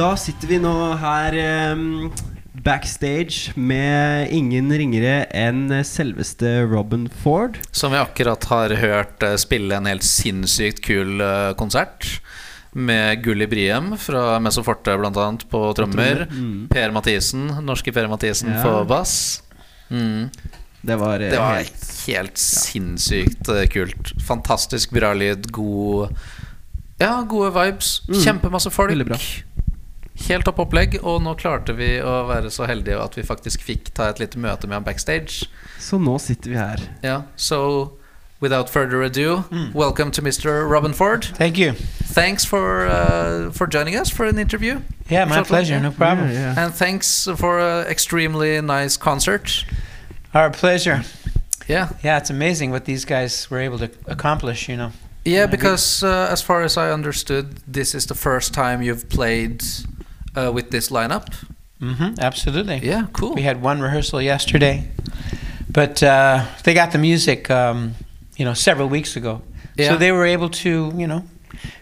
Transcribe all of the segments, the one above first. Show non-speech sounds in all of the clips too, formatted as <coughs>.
Da sitter vi nå her um, backstage med ingen ringere enn selveste Robin Ford. Som vi akkurat har hørt eh, spille en helt sinnssykt kul eh, konsert. Med Gulli Briem fra Meso Forte bl.a. på trommer. Mm. Per Mathisen, norske Per Mathisen Ja. på bass. Mm. Det var, eh, Det var helt helt sinnssykt ja. kult. Fantastisk bra lyd, god Ja, gode vibes. Mm. Kjempemasse folk. Veldig bra. Helt topp opplegg. Og nå klarte vi å være så heldige at vi faktisk fikk ta et lite møte med ham backstage. Så nå sitter vi her. Ja, so without further ado, welcome to Mr. Robin Ford. Thank you. Thanks for uh, for joining us for an interview. Yeah, my Shortly, pleasure. No problem. Yeah, yeah. And thanks for an extremely nice concert. Our pleasure. Yeah. Yeah, it's amazing what these guys were able to accomplish. You know. Yeah, because uh, as far as I understood, this is the first time you've played uh, with this lineup. hmm Absolutely. Yeah, cool. We had one rehearsal yesterday, but uh, they got the music, um, you know, several weeks ago. Yeah. So they were able to, you know,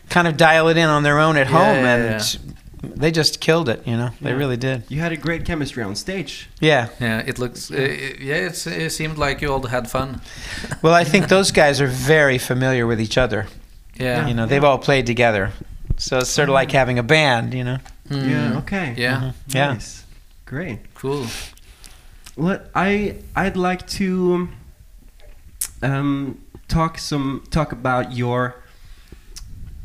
kind of dial it in on their own at Yeah, home, yeah, and they just killed it. You know, they really did. You had a great chemistry on stage. Yeah. Yeah, it looks. Uh, yeah, it's, it seemed like you all had fun. <laughs> Well, I think those guys are very familiar with each other. Yeah. You know, they've all played together, so it's sort of like having a band. You know. Mm. Yeah, okay. Yeah. Mhm. Yeah. Nice. Great. Cool. Well, I I'd like to um, talk some talk about your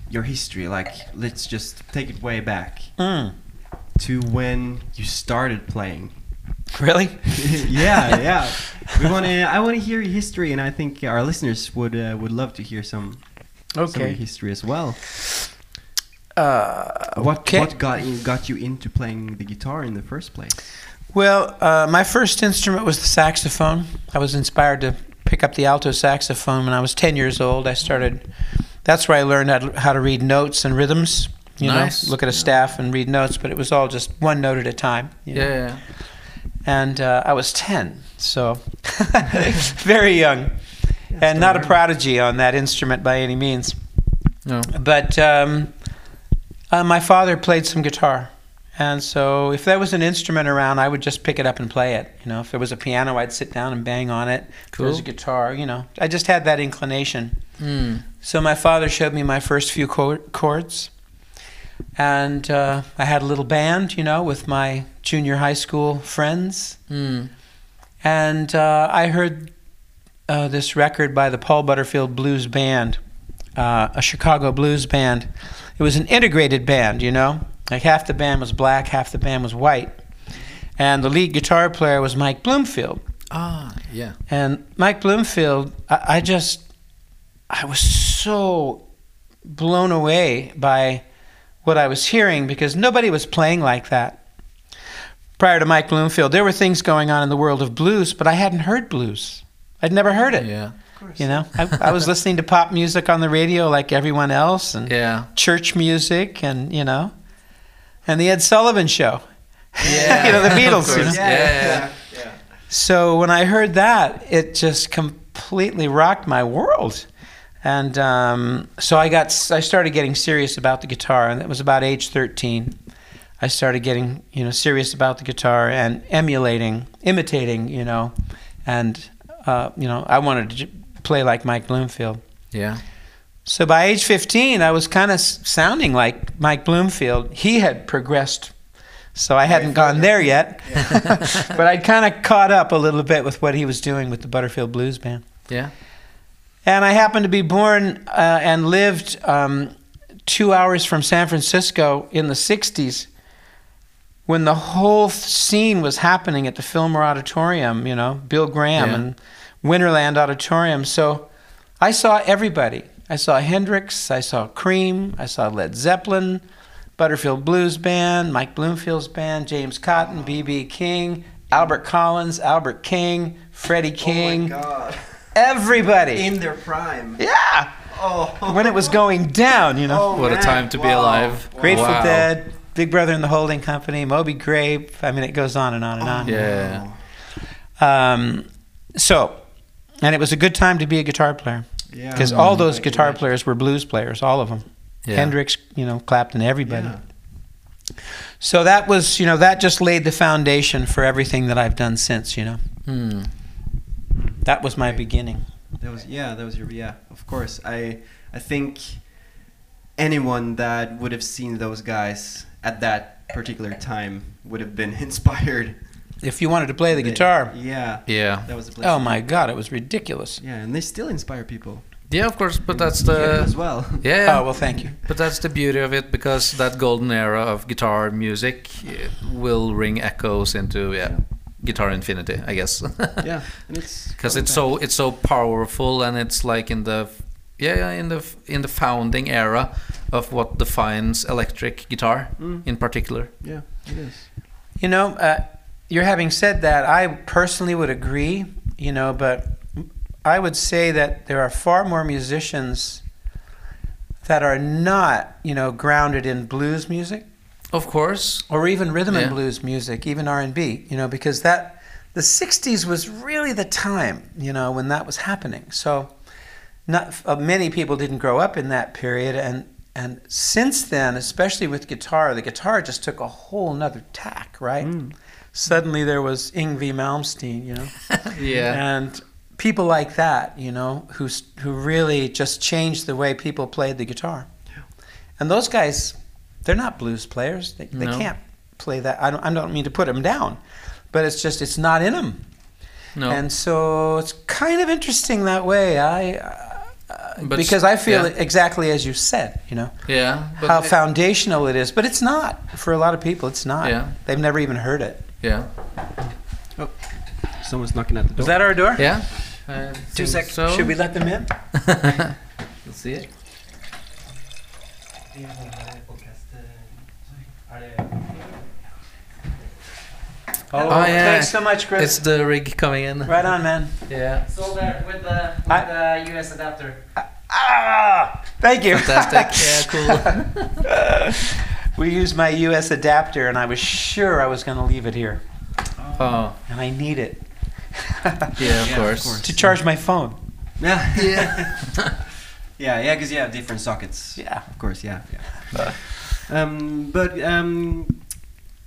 your history. Like, let's just take it way back Mm. to when you started playing. Really? <laughs> yeah, <laughs> yeah. We want to. I want to hear your history, and I think our listeners would uh, would love to hear some some of your Okay. history as well. Uh, What okay. what got in, got you into playing the guitar in the first place? Well, uh, my first instrument was the saxophone. I was inspired to pick up the alto saxophone when I was 10 years old. I started, that's where I learned how to, how to read notes and rhythms. You Nice. know, look at a staff and read notes, but it was all just one note at a time. you know. Yeah. And uh, I was 10, so <laughs> very young. and not a prodigy on that instrument by any means. No. But um, uh, my father played some guitar. And so if there was an instrument around, I would just pick it up and play it. You know, if there was a piano, I'd sit down and bang on it. If there was a guitar, you know, I just had that inclination. Mm. So my father showed me my first few chords. And uh, I had a little band, you know, with my junior high school friends. Mm. And uh, I heard uh, this record by the Paul Butterfield Blues Band, uh, a Chicago blues band. It was an integrated band, you know, like half the band was black, half the band was white. And the lead guitar player was Mike Bloomfield. Ah, yeah. And Mike Bloomfield, I, I just, I was so blown away by what I was hearing because nobody was playing like that. Prior to Mike Bloomfield, there were things going on in the world of blues, but I hadn't heard blues. I'd never heard it. Yeah. You know, I, I was listening to pop music on the radio like everyone else, and Yeah. church music, and you know, and the Ed Sullivan Show. Yeah. <laughs> you know, the Beatles. you know? course. Yeah, yeah. So when I heard that, it just completely rocked my world. And um, so I got, I started getting serious about the guitar, and it was about age 13. I started getting, you know, serious about the guitar and emulating, imitating, you know, and uh, you know, I wanted to j- play like Mike Bloomfield. Yeah. So by age 15, I was kind of sounding like Mike Bloomfield. He had progressed, so I hadn't gone there yet. <laughs> <laughs> but I'd kind of caught up a little bit with what he was doing with the Butterfield Blues Band. Yeah. And I happened to be born uh, and lived um, two hours from San Francisco in the 60s when the whole scene was happening at the Fillmore Auditorium, you know, Bill Graham Yeah. and Winterland Auditorium. So I saw everybody. I saw Hendrix, I saw Cream, I saw Led Zeppelin, Butterfield Blues Band, Mike Bloomfield's band, James Cotton, B.B. King, Albert Collins, Albert King, Freddie King, God! everybody. In their prime. Yeah. Oh. When it was going down, you know. Oh, What a time to be Wow. alive. Grateful Wow. Dead, Big Brother and the Holding Company, Moby Grape. I mean, it goes on and on and on. Yeah. Um, so, and it was a good time to be a guitar player Yeah. because all those guitar imagine. players were blues players, all of them. Yeah. Hendrix, you know, Clapton, everybody. Yeah. So that was, you know, that just laid the foundation for everything that I've done since, you know. Hmm. That was my beginning. That was yeah, that was your yeah. Of course, I I think anyone that would have seen those guys at that particular time would have been <laughs> inspired. If you wanted to play the They- guitar, Yeah, Yeah. that was the place. oh my god, it was ridiculous. Yeah, and they still inspire people. Yeah, of course, but that's You the as well. yeah. <laughs> yeah. Oh, well, thank you. But that's the beauty of it because that golden era of guitar music will ring echoes into yeah, guitar infinity, I guess. <laughs> yeah, and it's <laughs> because it's back. so it's so powerful and it's like in the yeah yeah, in the in the founding era of what defines electric guitar Mm. in particular. yeah, it is. You know, uh, you're having said that, I personally would agree, you know, but I would say that there are far more musicians that are not, you know, grounded in blues music Of course, or even rhythm and blues music, even R&B, you know, because that the 60s was really the time, you know, when that was happening. So not uh, many people didn't grow up in that period and and since then, especially with guitar, the guitar just took a whole nother tack, right? Mm. Suddenly there was Yngwie Malmsteen, you know, <laughs> yeah, and people like that, you know, who who really just changed the way people played the guitar. And those guys, they're not blues players. They, they No. can't play that. I don't, I don't mean to put them down, but it's just it's not in them. no, And so it's kind of interesting that way. I uh, But because I feel yeah. exactly as you said, you know, yeah, how it- foundational it is. But it's not for a lot of people. It's not. Yeah. They've never even heard it. Yeah, Oh, Someone's knocking at the door. Is that our door? yeah. I Two seconds. So. Should we let them in? <laughs> Let's see it. Oh, Oh, yeah. Thanks so much, Chris. It's the rig coming in. right on, man. Yeah, Sold there with the, with I- the US adapter. Ah, thank you. fantastic. <laughs> yeah, cool. <laughs> we used my US adapter, and I was sure I was going to leave it here, Oh, and I need it <laughs> yeah, of Yeah, of course. course. to charge my phone. <laughs> <laughs> Yeah, yeah, yeah, yeah. Because you have different sockets. Yeah. Of course, yeah, yeah. um, but um,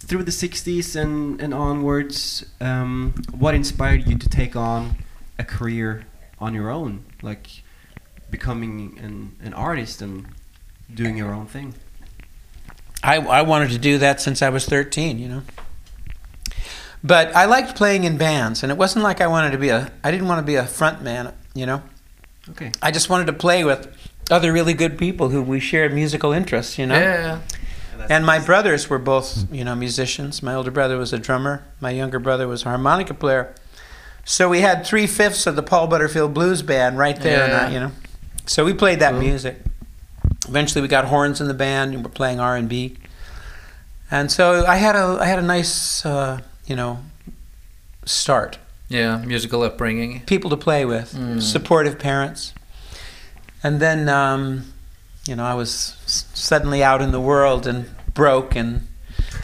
through the '60s and and onwards, um, what inspired you to take on a career on your own, like becoming an an artist and doing your own thing? I, I wanted to do that since I was 13, you know. But I liked playing in bands, and it wasn't like I wanted to be a, I didn't want to be a front man, you know. Okay. I just wanted to play with other really good people who we shared musical interests, you know. Yeah, And my brothers were both, you know, musicians. My older brother was a drummer. My younger brother was a harmonica player. So we had three fifths of the Paul Butterfield Blues Band right there, and I- you know. So we played that Cool. music. Eventually, we got horns in the band, and we're playing R and B. And so I had a I had a nice, uh, you know, start. yeah. Musical upbringing. People to play with, Mm. supportive parents. And then, um, you know, I was suddenly out in the world and broke and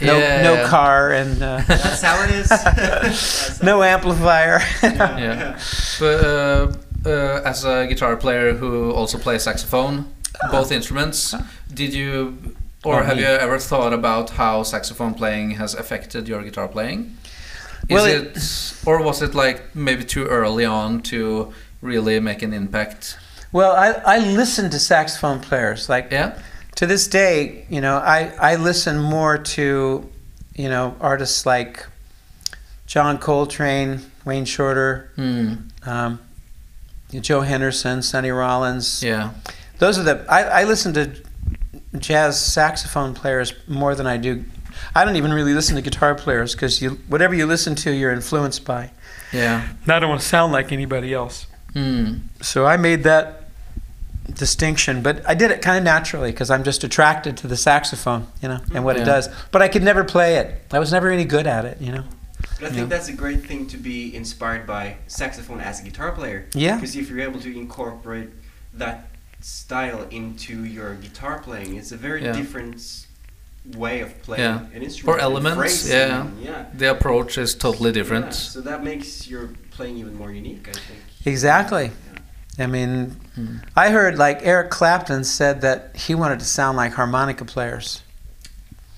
no Yeah. no car and uh, <laughs> That's how it is. <laughs> No amplifier. Yeah. <laughs> But uh, uh, as a guitar player who also plays saxophone, both instruments, did you or have you ever thought about how saxophone playing has affected your guitar playing? Is Well, it, it- or was it like maybe too early on to really make an impact? well, I, I listen to saxophone players. Like Yeah. to this day, you know, I, I listen more to, you know, artists like John Coltrane, Wayne Shorter, Hmm. um, Joe Henderson, Sonny Rollins. Yeah. Those are the I, I listen to jazz saxophone players more than I do. I don't even really listen to guitar players because you whatever you listen to, you're influenced by. Yeah. And I don't want to sound like anybody else. Hmm. So I made that distinction, but I did it kind of naturally because I'm just attracted to the saxophone, you know, and what Yeah. it does. But I could never play it. I was never any good at it, you know. But I think that's a great thing to be inspired by saxophone as a guitar player. Yeah. Because if you're able to incorporate that style into your guitar playing, it's a very Yeah. different way of playing Yeah. an instrument. Or elements, yeah. Yeah. The approach is totally Yeah, different. So that makes your playing even more unique, I think. Exactly. I mean, Hmm. I heard like Eric Clapton said that he wanted to sound like harmonica players.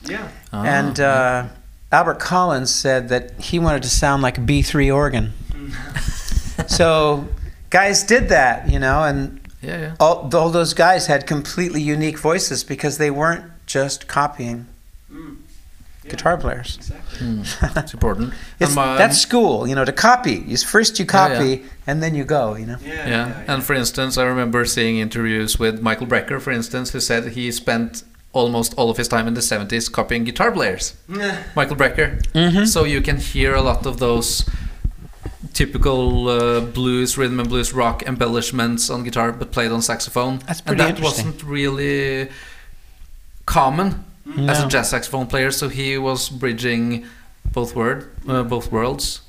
Yeah. Ah, and uh, Albert Collins said that he wanted to sound like a B3 organ. <laughs> so guys did that, you know, and yeah, yeah. all, all those guys had completely unique voices because they weren't just copying Mm. Yeah, guitar players. Exactly. <laughs> Mm, it's important. It's, And that's school, you know, to copy. You, first you Yeah, yeah. copy and then you go, you know. Yeah. yeah. and for instance, I remember seeing interviews with Michael Brecker, for instance, who said he spent almost all of his time in the 70s copying guitar players. yeah. Michael Brecker. Mhm. So you can hear a lot of those typical uh, blues, rhythm and blues, rock embellishments on guitar, but played on saxophone. That's and that wasn't really common as a jazz saxophone player. So he was bridging both word, uh, both worlds.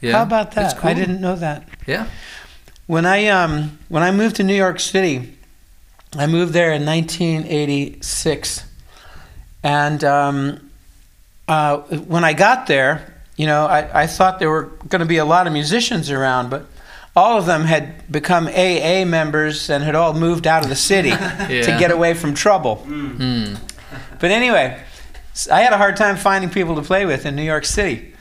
Yeah, How about that? I didn't know that. Yeah, When I um when I moved to New York City, I moved there in 1986, and um, uh, when I got there, you know, I, I thought there were going to be a lot of musicians around, but all of them had become AA members and had all moved out of the city <laughs> to get away from trouble. Hmm. But anyway, I had a hard time finding people to play with in New York City.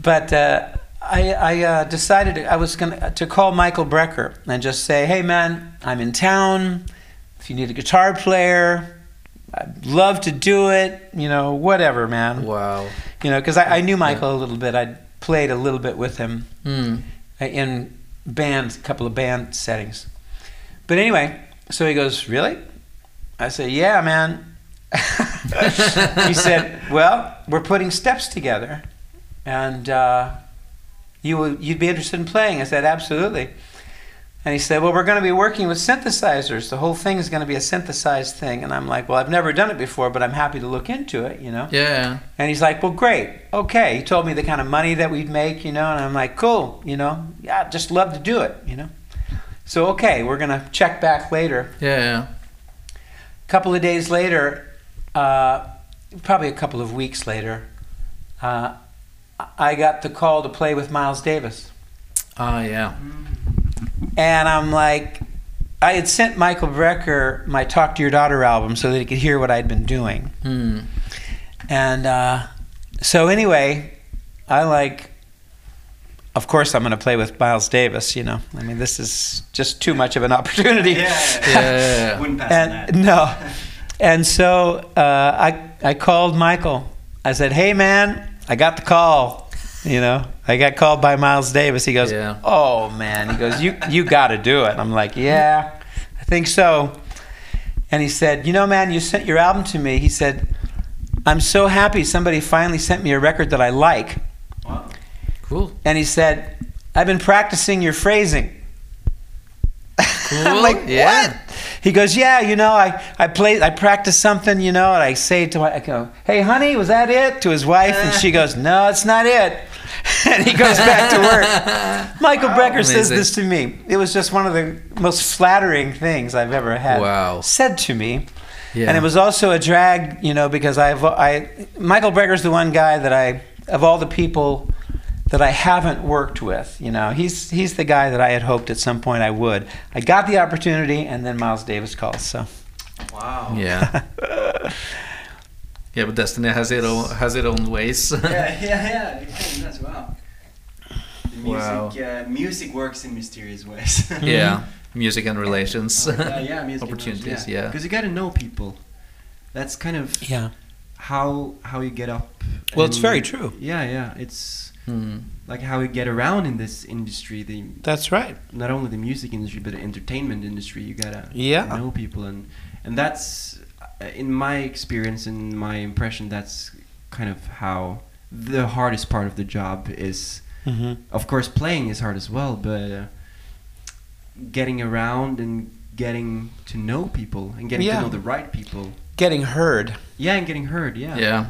But uh, I, I uh, decided I was going to call Michael Brecker and just say, hey, man, I'm in town. If you need a guitar player, I'd love to do it. You know, whatever, man. wow. You know, because I, I knew Michael a little bit. I'd played a little bit with him Hmm. in band, a couple of band settings. But anyway, so he goes, Really? I said, Yeah, man. <laughs> he said, Well, we're putting steps together, and uh, you you'd be interested in playing. I said, Absolutely. And he said, Well, we're going to be working with synthesizers. The whole thing is going to be a synthesized thing. And I'm like, Well, I've never done it before, but I'm happy to look into it, you know? Yeah, And he's like, well, great. Okay. He told me the kind of money that we'd make, you know, and I'm like, cool, you know, yeah, I'd just love to do it, you know. So, okay, we're going to check back later. yeah, yeah. A couple of days later, uh, probably a couple of weeks later, uh, I got the call to play with Miles Davis. Ah, yeah. And I'm like, I had sent Michael Brecker my Talk to Your Daughter album so that he could hear what I'd been doing. Hmm. And uh, so anyway, I like. Of course, I'm going to play with Miles Davis. You know, I mean, this is just too much of an opportunity. Yeah. Yeah, yeah, yeah. <laughs> Wouldn't pass on that. and no, and so uh, I I called Michael. I said, "Hey, man, I got the call. You know, I got called by Miles Davis." He goes, Yeah. "Oh man," he goes, "You you got to do it." And I'm like, "Yeah, I think so." And he said, "You know, man, you sent your album to me." He said, "I'm so happy somebody finally sent me a record that I like." Wow. Cool. And he said, "I've been practicing your phrasing." I'm Cool, like, yeah. what? He goes, yeah, you know, I, I play, I practice something, you know, and I say to my, I go, hey, honey, was that it? To his wife, and she <laughs> goes, no, it's not it. <laughs> and he goes back to work. <laughs> Michael Brecker says this to me. It was just one of the most flattering things I've ever had Wow. said to me. Yeah. And it was also a drag, you know, because I've, I, Michael Brecker's the one guy that I, of all the people that I haven't worked with, you know, he's, he's the guy that I had hoped at some point I would. I got the opportunity, and then Miles Davis calls, so. Wow. Yeah. <laughs> yeah, but Destiny has it own has its own ways. <laughs> yeah, yeah, yeah. <laughs> It can as well. The music, Wow. uh, music works in mysterious ways. <laughs> yeah. Music and relations. Oh, yeah, yeah, music Opportunities, relations, yeah. Because you got to know people. That's kind of Yeah. how how you get up. Well, it's very true. Yeah, yeah. It's Hmm. like how you get around in this industry. The That's right. not only the music industry but the entertainment industry. You gotta Yeah. know people and and that's in my experience in my impression that's kind of how the hardest part of the job is. Mm-hmm. Of course, playing is hard as well, but uh, getting around and getting to know people and getting Yeah. to know the right people. Getting heard. Yeah, and getting heard. Yeah. Yeah.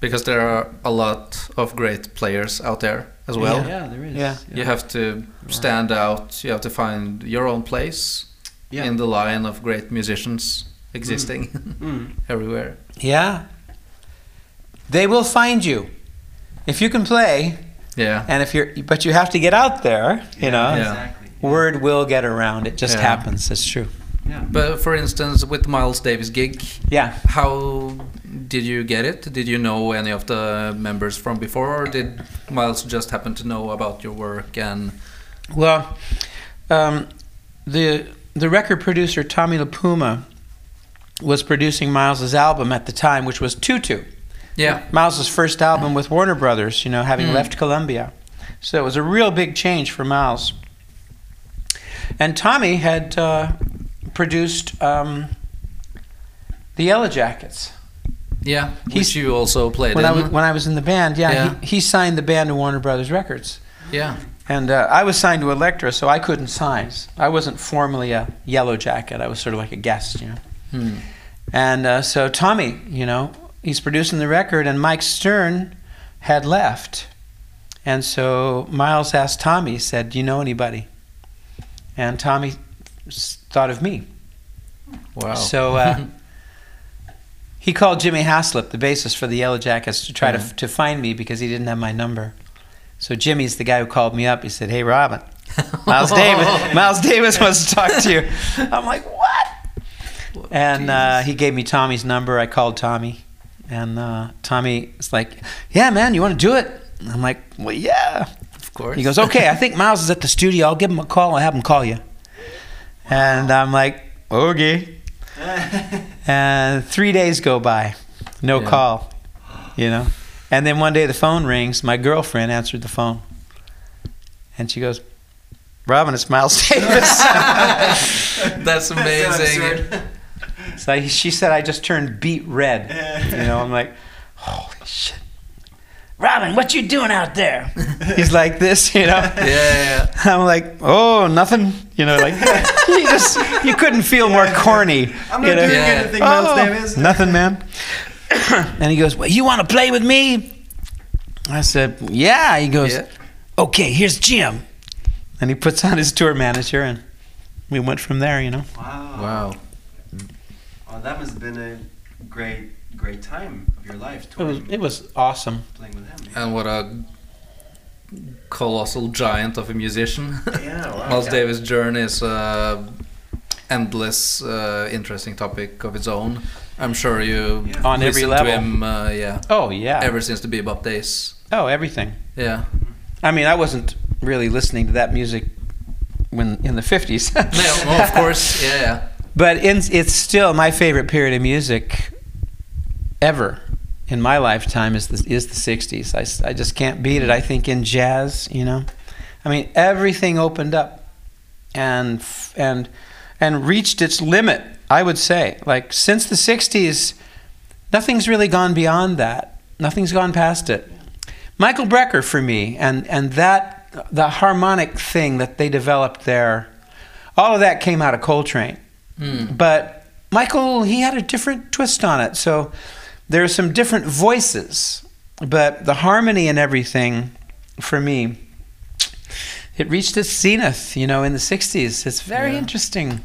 Because there are a lot of great players out there as well. Yeah, yeah, there is. Yeah. You have to stand out. You have to find your own place yeah. in the line of great musicians existing <laughs> Mm. everywhere. Yeah. They will find you. If you can play, Yeah. and if you're, but you have to get out there, you know. Exactly. Word will get around. It just Yeah. happens. It's true. Yeah. But for instance, with Miles Davis gig, Yeah. how did you get it? Did you know any of the members from before, or did Miles just happen to know about your work and? Well, um, the the record producer Tommy LiPuma was producing Miles's album at the time, which was Tutu. Yeah. Miles's first album with Warner Brothers, you know, having Mm. left Columbia. So it was a real big change for Miles. And Tommy had uh, produced um, the Yellowjackets. Yeah, which you also played When I, was, when I was in the band, yeah, Yeah. He, he signed the band to Warner Brothers Records. yeah. And uh, I was signed to Elektra, so I couldn't sign. I wasn't formally a Yellow Jacket. I was sort of like a guest, you know. Hmm. And uh, so Tommy, you know, he's producing the record, and Mike Stern had left. And so Miles asked Tommy, he said, Do you know anybody? And Tommy thought of me. Wow. So uh, <laughs> he called Jimmy Haslip, the bassist for the Yellowjackets, to try Yeah. to, to find me because he didn't have my number. So Jimmy's the guy who called me up. He said, Hey, Robben, <laughs> Miles Davis, Miles Davis wants to talk to you. <laughs> I'm like, What? And uh, he gave me Tommy's number. I called Tommy, and uh, Tommy was like, "Yeah, man, you want to do it?" I'm like, "Well, yeah." of course. He goes, "Okay, I think Miles is at the studio. I'll give him a call and have him call you." And I'm like, "Okay." <laughs> And three days go by, no Yeah. call, you know. And then one day the phone rings. My girlfriend answered the phone, and she goes, "Robben, it's Miles Davis." <laughs> That's <laughs> amazing. So I, she said I just turned beet red. You know, I'm like, holy shit. Robben, what you doing out there? <laughs> He's like this, you know. yeah, yeah, I'm like, oh, nothing. You know, like <laughs> you just you couldn't feel more corny. I'm you not know? doing Yeah. anything, Miles Oh, Davis. Nothing, man. <coughs> and he goes, well, you want to play with me? I said, yeah. He goes, Yeah. okay, here's Jim. And he puts on his tour manager, and we went from there. You know. Wow. Wow. Oh, that must have been a great, great time of your life It was it was awesome. playing with him. And what a colossal giant of a musician. <laughs> Yeah, wow. <laughs> Miles Yeah. Davis' journey is a endless, uh, interesting topic of its own. I'm sure you Yeah. On every level. to him, uh, yeah, Oh yeah. ever since the bebop days. oh, everything. Yeah. I mean, I wasn't really listening to that music when in the fifties. <laughs> No, no, of course, yeah, yeah. But in, it's still my favorite period of music ever in my lifetime is the is the '60s. I, I just can't beat it. I think in jazz, you know, I mean, everything opened up and and and reached its limit. I would say, like since the '60s, nothing's really gone beyond that. Nothing's gone past it. Michael Brecker for me, and and that the harmonic thing that they developed there, all of that came out of Coltrane. Hmm. But Michael, he had a different twist on it. So there are some different voices, but the harmony and everything, for me, it reached its zenith, you know, in the 60s. It's very Yeah. interesting.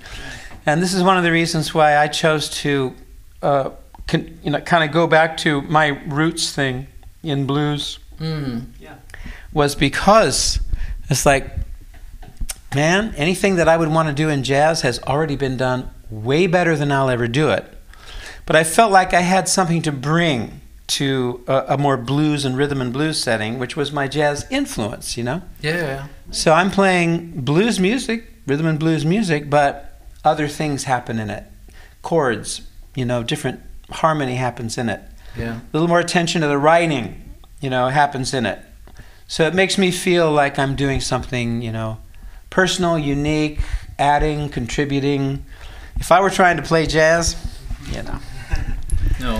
And this is one of the reasons why I chose to, uh, con- you know, kind of go back to my roots thing in blues Yeah, was because it's like, man, anything that I would want to do in jazz has already been done way better than I'll ever do it. But I felt like I had something to bring to a, a more blues and rhythm and blues setting, which was my jazz influence, you know? Yeah, yeah. So I'm playing blues music, rhythm and blues music, but other things happen in it. Chords, you know, different harmony happens in it yeah. a little more attention to the writing, you know, happens in it. So it makes me feel like I'm doing something, you know, personal, unique, adding, contributing. If I were trying to play jazz, you know, No.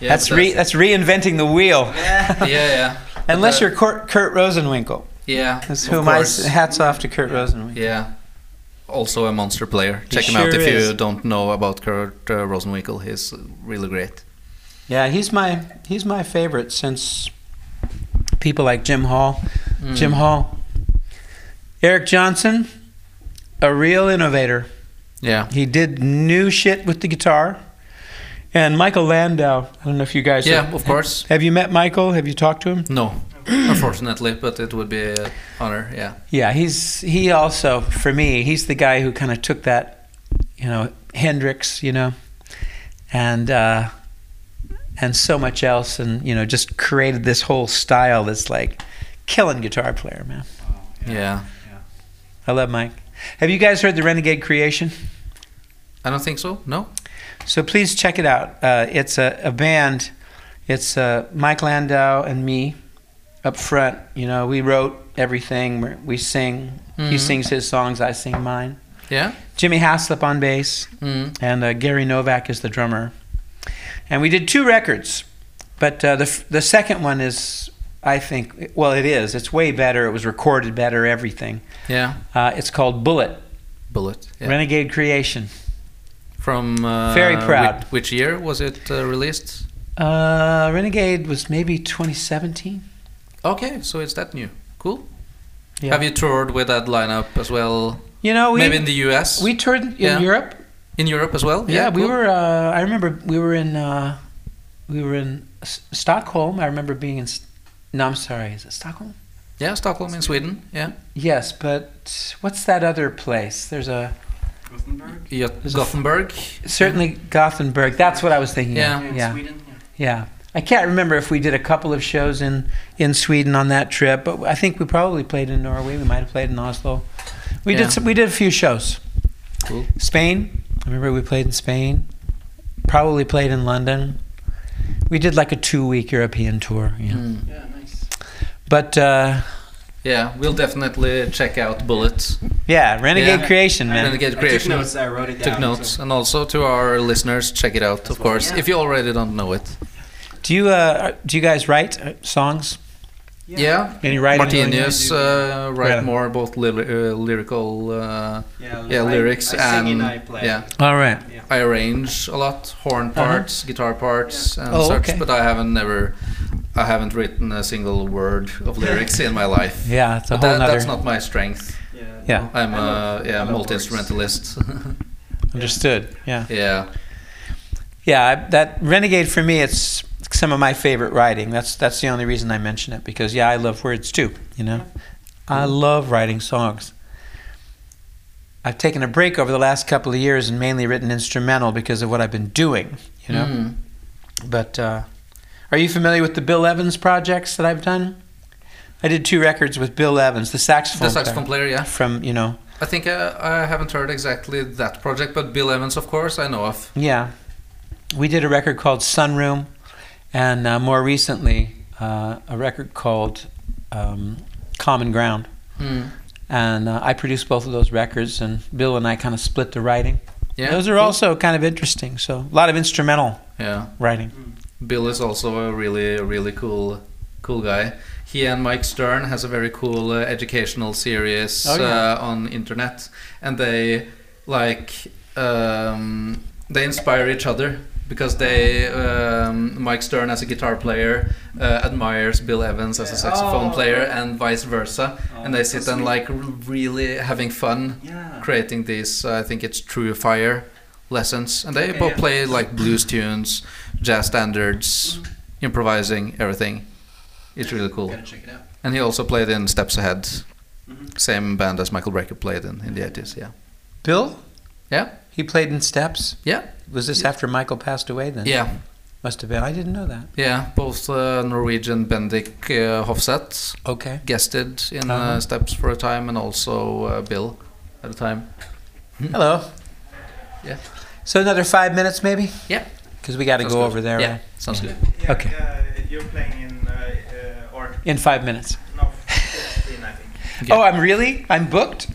Yeah, that's but re- that's reinventing the wheel. yeah, <laughs> yeah. yeah. Unless you're Kurt, Kurt Rosenwinkel. Yeah. That's of who my course. hats off to Kurt Rosenwinkel. Yeah. Also a monster player. He Check him out sure if you don't know about Kurt uh, Rosenwinkel. He's really great. Yeah, he's my he's my favorite since people like Jim Hall. Mm. Jim Hall. Eric Johnson, a real innovator. Yeah. He did new shit with the guitar. And Michael Landau, I don't know if you guys Yeah, have, of course. Have you met Michael? Have you talked to him? No, unfortunately, but it would be an honor. Yeah. Yeah, he's he also for me, he's the guy who kind of took that, you know, Hendrix, you know, and uh and so much else, and you know, just created this whole style that's like killing guitar player, man. Yeah. I love Mike. Have you guys heard the Renegade Creation? I don't think so. No. So please check it out. Uh, it's a, a band. It's uh, Mike Landau and me up front. You know, we wrote everything. We're, we sing. He Mhm. sings his songs. I sing mine. Yeah. Jimmy Haslip on bass, Mm. and uh, Gary Novak is the drummer. And we did two records, but uh, the the second one is, I think, well, it is. It's way better. It was recorded better. Everything. Yeah. Uh, it's called Bullet Bullet. Yeah. Renegade Creation. From uh, Very proud. Which, which year was it uh, released? Uh, Renegade was maybe 2017. Okay, so it's that new. Cool. Yeah. Have you toured with that lineup as well? You know, we Maybe in the US. we toured in Yeah. Europe. in Europe as well. Yeah, we cool. were. Uh, I remember we were in. Uh, we were in S- Stockholm. I remember being in. S- No, I'm sorry. Is it Stockholm? Yeah, Stockholm in Sweden. Yeah. Yes, but what's that other place? There's a Gothenburg? Yeah, There's a f- Gothenburg. certainly Gothenburg. That's what I was thinking. Yeah. of. yeah, Sweden? yeah. I can't remember if we did a couple of shows in in Sweden on that trip, but I think we probably played in Norway. We might have played in Oslo. We Yeah. did some, we did a few shows. Cool. Spain. I remember we played in Spain. Probably played in London. We did like a two week European tour. Yeah. Mm. Yeah, nice. But uh, Yeah, we'll definitely check out Bullets. yeah, Renegade Yeah. Creation, man. Renegade I took Creation. notes, I wrote it down. Took notes, so- and also to our listeners, check it out, of course, yeah. if you already don't know it. Do you uh, do you guys write uh, songs? Yeah, Any writing? Martinius uh, write Yeah. more both lyri- uh, lyrical. Uh, Yeah, Yeah, I- lyrics I sing and- and I play. yeah. All right. I arrange a lot, horn parts, guitar parts, and Oh, such. okay. But I haven't never, I haven't written a single word of lyrics in my life. <laughs> Yeah, it's a But whole that, nother. that's not my strength. Yeah. Yeah. I'm I a love- I <laughs> yeah multi instrumentalist. Understood. Yeah. yeah, Yeah. That Renegade for me, it's some of my favorite writing. That's that's the only reason I mention it because yeah, I love words too. You know, I love writing songs. I've taken a break over the last couple of years and mainly written instrumental because of what I've been doing. You know. Mm. But uh, are you familiar with the Bill Evans projects that I've done? I did two records with Bill Evans, the saxophone, the saxophone player. Yeah, from you know, I think uh, I haven't heard exactly that project, but Bill Evans, of course, I know of. yeah. We did a record called Sunroom, and uh, more recently uh, a record called um, Common Ground. Mm. And uh, I produced both of those records, and Bill and I kind of split the writing. Yeah, those are cool. also kind of interesting. So a lot of instrumental yeah. writing. Bill is also a really really cool cool guy. He and Mike Stern has a very cool uh, educational series Oh, yeah. uh, on internet, and they like um, they inspire each other because they um, Mike Stern as a guitar player uh, admires Bill Evans as a saxophone Oh. player and vice versa, Oh, and they sit and like really having fun Yeah. creating these uh, I think it's TrueFire lessons and they Okay, both yeah. play like blues tunes jazz standards improvising everything it's really cool Gotta check it out. and he also played in Steps Ahead Mhm. same band as Michael Brecker played in in the 80s yeah Bill? Yeah. He played in Steps? Yeah. Was this after Michael passed away then? yeah Must have been. I didn't know that. yeah both uh, Norwegian Bendik uh, Hofseth Okay. guested in Uh-huh. uh, Steps for a time and also uh, Bill at a time Hello. <laughs> Yeah. So another five minutes maybe? Yeah. Because we got to go good. over there yeah right? sounds good Yeah, Okay. Uh, you're playing in, uh, uh, or in five minutes. no, 15, I think. Okay. <laughs> Oh, I'm really? I'm booked?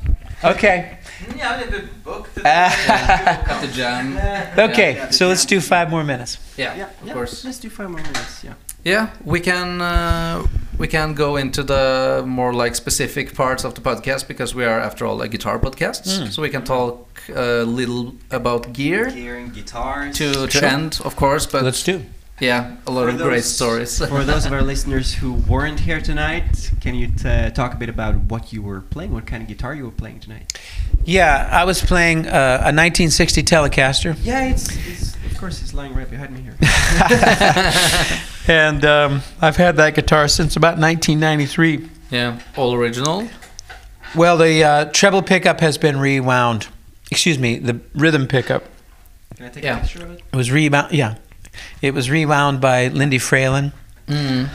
Okay. Yeah, I did booked. <laughs> at the jam Okay, Yeah. so let's do five more minutes. yeah, Yeah, of yeah, course Let's do five more minutes. Yeah. Yeah, we can uh, we can go into the more like specific parts of the podcast because we are after all a guitar podcast, Mm. so we can talk a little about gear Gear and guitars. to to Sure. end, of course. But let's do. yeah, a lot For of great stories. <laughs> For those of our listeners who weren't here tonight, can you t- talk a bit about what you were playing? What kind of guitar you were playing tonight? Yeah, I was playing uh, a 1960 Telecaster. Yeah, it's, it's of course it's lying right behind me here. <laughs> and um, I've had that guitar since about 1993. yeah, all original. Well, the uh, treble pickup has been rewound. Excuse me, the rhythm pickup Can I take Yeah. a picture of it? It was rewound. Yeah, It was rewound by Lindy Fralin. Mm.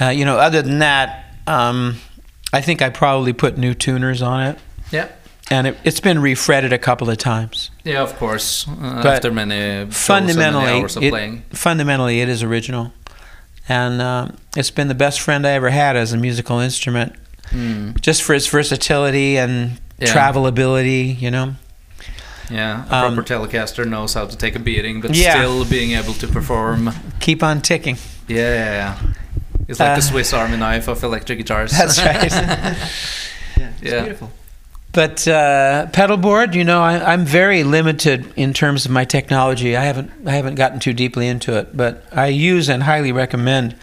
Uh, you know, other than that, um, I think I probably put new tuners on it, Yeah. And it, it's been refretted a couple of times. Yeah, of course. Uh, But after many shows and many Fundamentally, hours of it, playing. fundamentally, it is original, and um, it's been the best friend I ever had as a musical instrument, Mm. just for its versatility and Yeah. travelability. You know. Yeah, a Um, proper Telecaster knows how to take a beating, but Yeah. still being able to perform. Keep on ticking. Yeah, yeah, yeah. It's like Uh, the Swiss Army knife of electric guitars. That's right. <laughs> <laughs> Yeah, it's Yeah. beautiful. But uh, pedalboard, you know, I, I'm very limited in terms of my technology. I haven't I haven't gotten too deeply into it, but I use and highly recommend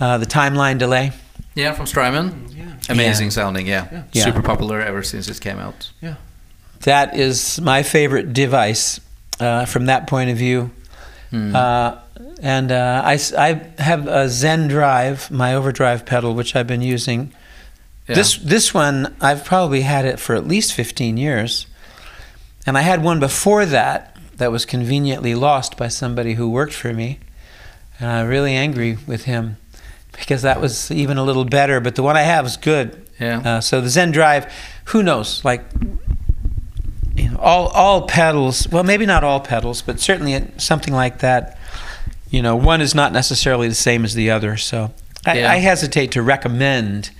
uh, the timeline delay. yeah, from Strymon. Yeah. Amazing sounding, yeah. Yeah. Super popular ever since it came out. Yeah. That is my favorite device uh, from that point of view. Mm. Uh, and uh, I, s- I have a Zendrive, my overdrive pedal, which I've been using. Yeah. This this one I've probably had it for at least 15 years, and I had one before that that was conveniently lost by somebody who worked for me, and I'm really angry with him because that was even a little better. But the one I have is good. yeah. Uh, so the Zendrive, who knows? Like, you know, all all pedals. Well, maybe not all pedals, but certainly something like that. You know, one is not necessarily the same as the other. So I, Yeah. I hesitate to recommend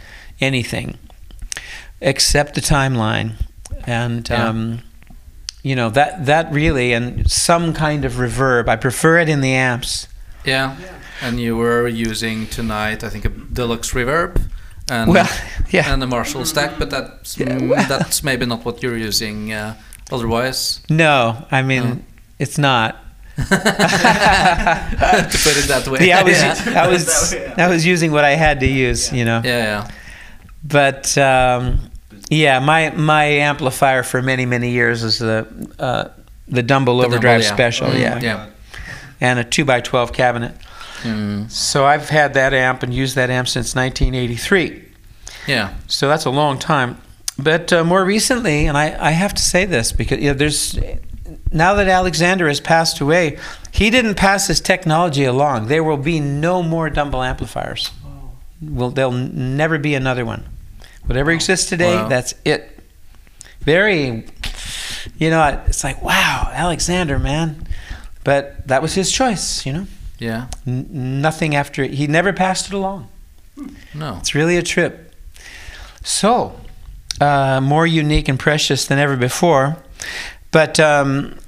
anything except the timeline, and Yeah. um, you know that that really and some kind of reverb. I prefer it in the amps. yeah. And you were using tonight, I think, a deluxe reverb. And, Well, <laughs> yeah. and a Marshall stack, but that's Yeah, mm, well- that's maybe not what you're using uh, otherwise. No, I mean Oh. it's not. <laughs> <laughs> to put it that way. Yeah, I was, yeah. I was, I was using what I had to use, you know. yeah, yeah. But um, yeah, my my amplifier for many many years is the uh, the Dumble The Overdrive Dumble, yeah. Special, Mm, yeah, yeah. and a two x twelve cabinet. Mm, So I've had that amp and used that amp since 1983. yeah. So that's a long time. But uh, more recently, and I, I have to say this because you know, there's now that Alexander has passed away, he didn't pass his technology along. There will be no more Dumble amplifiers. Well, there'll never be another one. Whatever exists today, Wow. that's it. Very, you know, it's like wow, Alexander, man. But that was his choice, you know. Yeah. N- nothing after he never passed it along. No. It's really a trip. So, uh, more unique and precious than ever before. But um,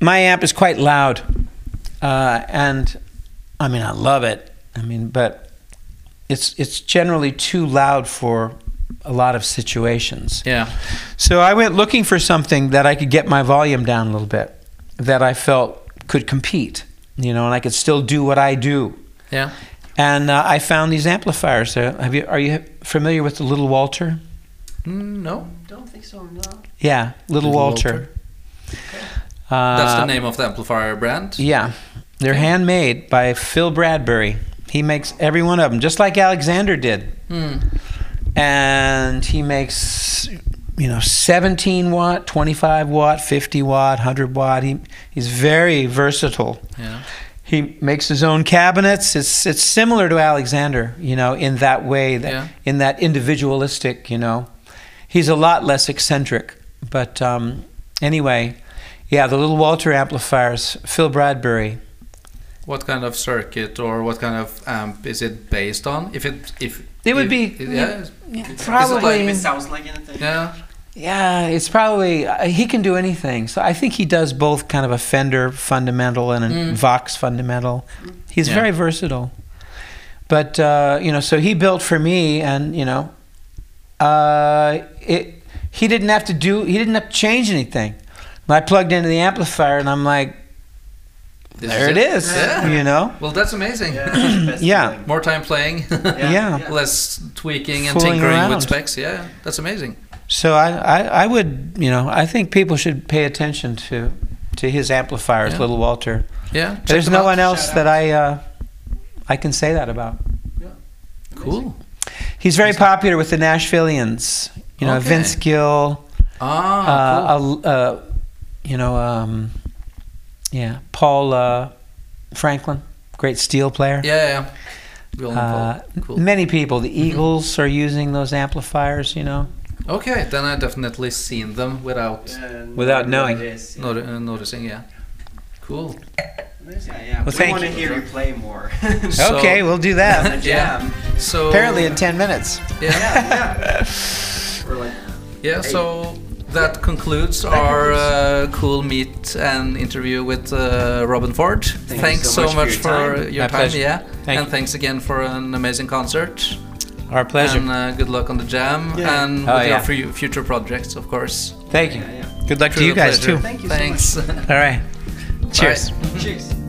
my amp is quite loud. Uh, and I mean, I love it. I mean, but it's, it's generally too loud for a lot of situations. Yeah. So I went looking for something that I could get my volume down a little bit, that I felt could compete, you know, and I could still do what I do. Yeah. And uh, I found these amplifiers. Uh, have you? Are you familiar with the Little Walter? Mm, no. Don't think so. No. Yeah, Little, Little Walter. Uh, That's the name of the amplifier brand. Yeah, they're handmade by Phil Bradbury. He makes every one of them, just like Alexander did. Mm. And he makes, you know, 17 watt, 25 watt, 50 watt, 100 watt. He, he's very versatile. Yeah. He makes his own cabinets. It's it's similar to Alexander, you know, in that way, that, Yeah. in that individualistic, you know. He's a lot less eccentric, but um, anyway, yeah, the little Walter amplifiers, Phil Bradbury. What kind of circuit or what kind of amp is it based on? If it if It would if- be- yeah Probably, It sounds like anything. yeah yeah, it's probably uh, he can do anything. So I think he does both, kind of a Fender fundamental and a Mm. Vox fundamental. He's Yeah. very versatile. But uh, you know, so he built for me, and you know, uh, it. He didn't have to do. He didn't have to change anything. I plugged into the amplifier, and I'm like, This there it is. Yeah. You know. Well, that's amazing. Yeah. that's the best Yeah. More time playing, <laughs> Yeah. less tweaking and Fooling tinkering around. with specs. Yeah, that's amazing. So I, I, I would, you know, I think people should pay attention to, to his amplifiers, Yeah. Little Walter. Yeah, check There's no out. one else that I, uh, I can say that about. Yeah. Cool. He's very popular with the Nashvilleians. You know, Okay. Vince Gill, Ah, cool. uh, uh, uh, you know, um, yeah, Paul, uh, Franklin, great steel player. Yeah, yeah. Uh, Cool. Many people. The Eagles are using those amplifiers. You know. Okay, then I definitely seen them without Without knowing. noti- uh, noticing. Yeah. Cool. Yeah, yeah. Well, we thank want to you. hear you play more. <laughs> So- okay, we'll do that. <laughs> the jam. So Apparently in ten minutes. Yeah. yeah. Or like, Yeah, so that concludes our uh, cool meet and interview with uh, Robben Ford. you thanks so so, much much, for your for time. your time. Yeah, Thank and you. thanks again for an amazing concert. Our pleasure. And uh, good luck on the jam Yeah. and Oh, with yeah. your future projects, of course. Thank you. yeah, yeah. Good luck to True you guys pleasure. too. Thank you so Thanks. <laughs> All right. Cheers. Bye. Cheers.